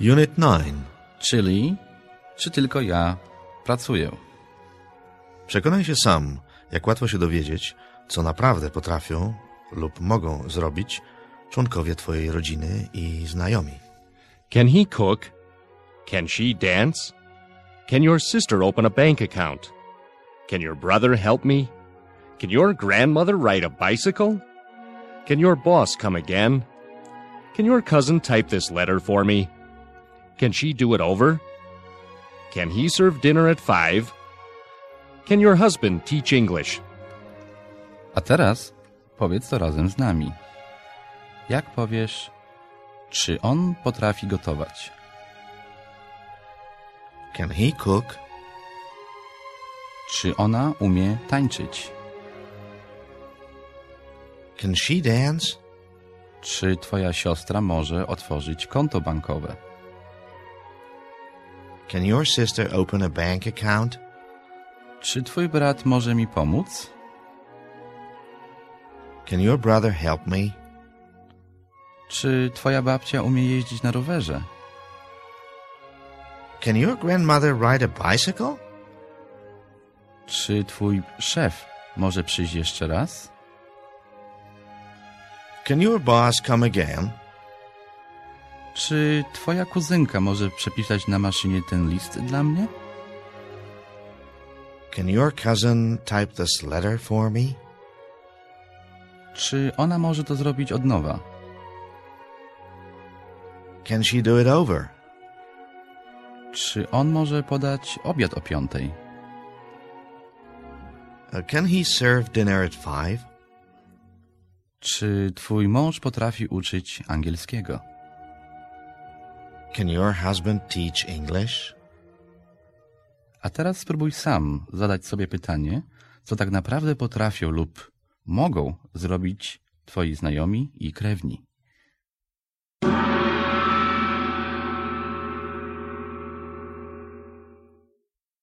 Unit 9. Czyli, czy tylko ja pracuję? Przekonaj się sam, jak łatwo się dowiedzieć, co naprawdę potrafią lub mogą zrobić członkowie Twojej rodziny i znajomi. Can he cook? Can she dance? Can your sister open a bank account? Can your brother help me? Can your grandmother ride a bicycle? Can your boss come again? Can your cousin type this letter for me? Can she do it over? Can he serve dinner at five? Can your husband teach English? A teraz powiedz to razem z nami. Jak powiesz, czy on potrafi gotować? Can he cook? Czy ona umie tańczyć? Can she dance? Czy twoja siostra może otworzyć konto bankowe? Can your sister open a bank account? Czy twój brat może mi pomóc? Can your brother help me? Czy twoja babcia umie jeździć na rowerze? Can your grandmother ride a bicycle? Czy twój szef może przyjść jeszcze raz? Can your boss come again? Czy twoja kuzynka może przepisać na maszynie ten list dla mnie? Can your cousin type this letter for me? Czy ona może to zrobić od nowa? Can she do it over? Czy on może podać obiad o piątej? Uh, can he serve dinner at five? Czy twój mąż potrafi uczyć angielskiego? Can your husband teach English? A teraz spróbuj sam zadać sobie pytanie, co tak naprawdę potrafią lub mogą zrobić twoi znajomi i krewni.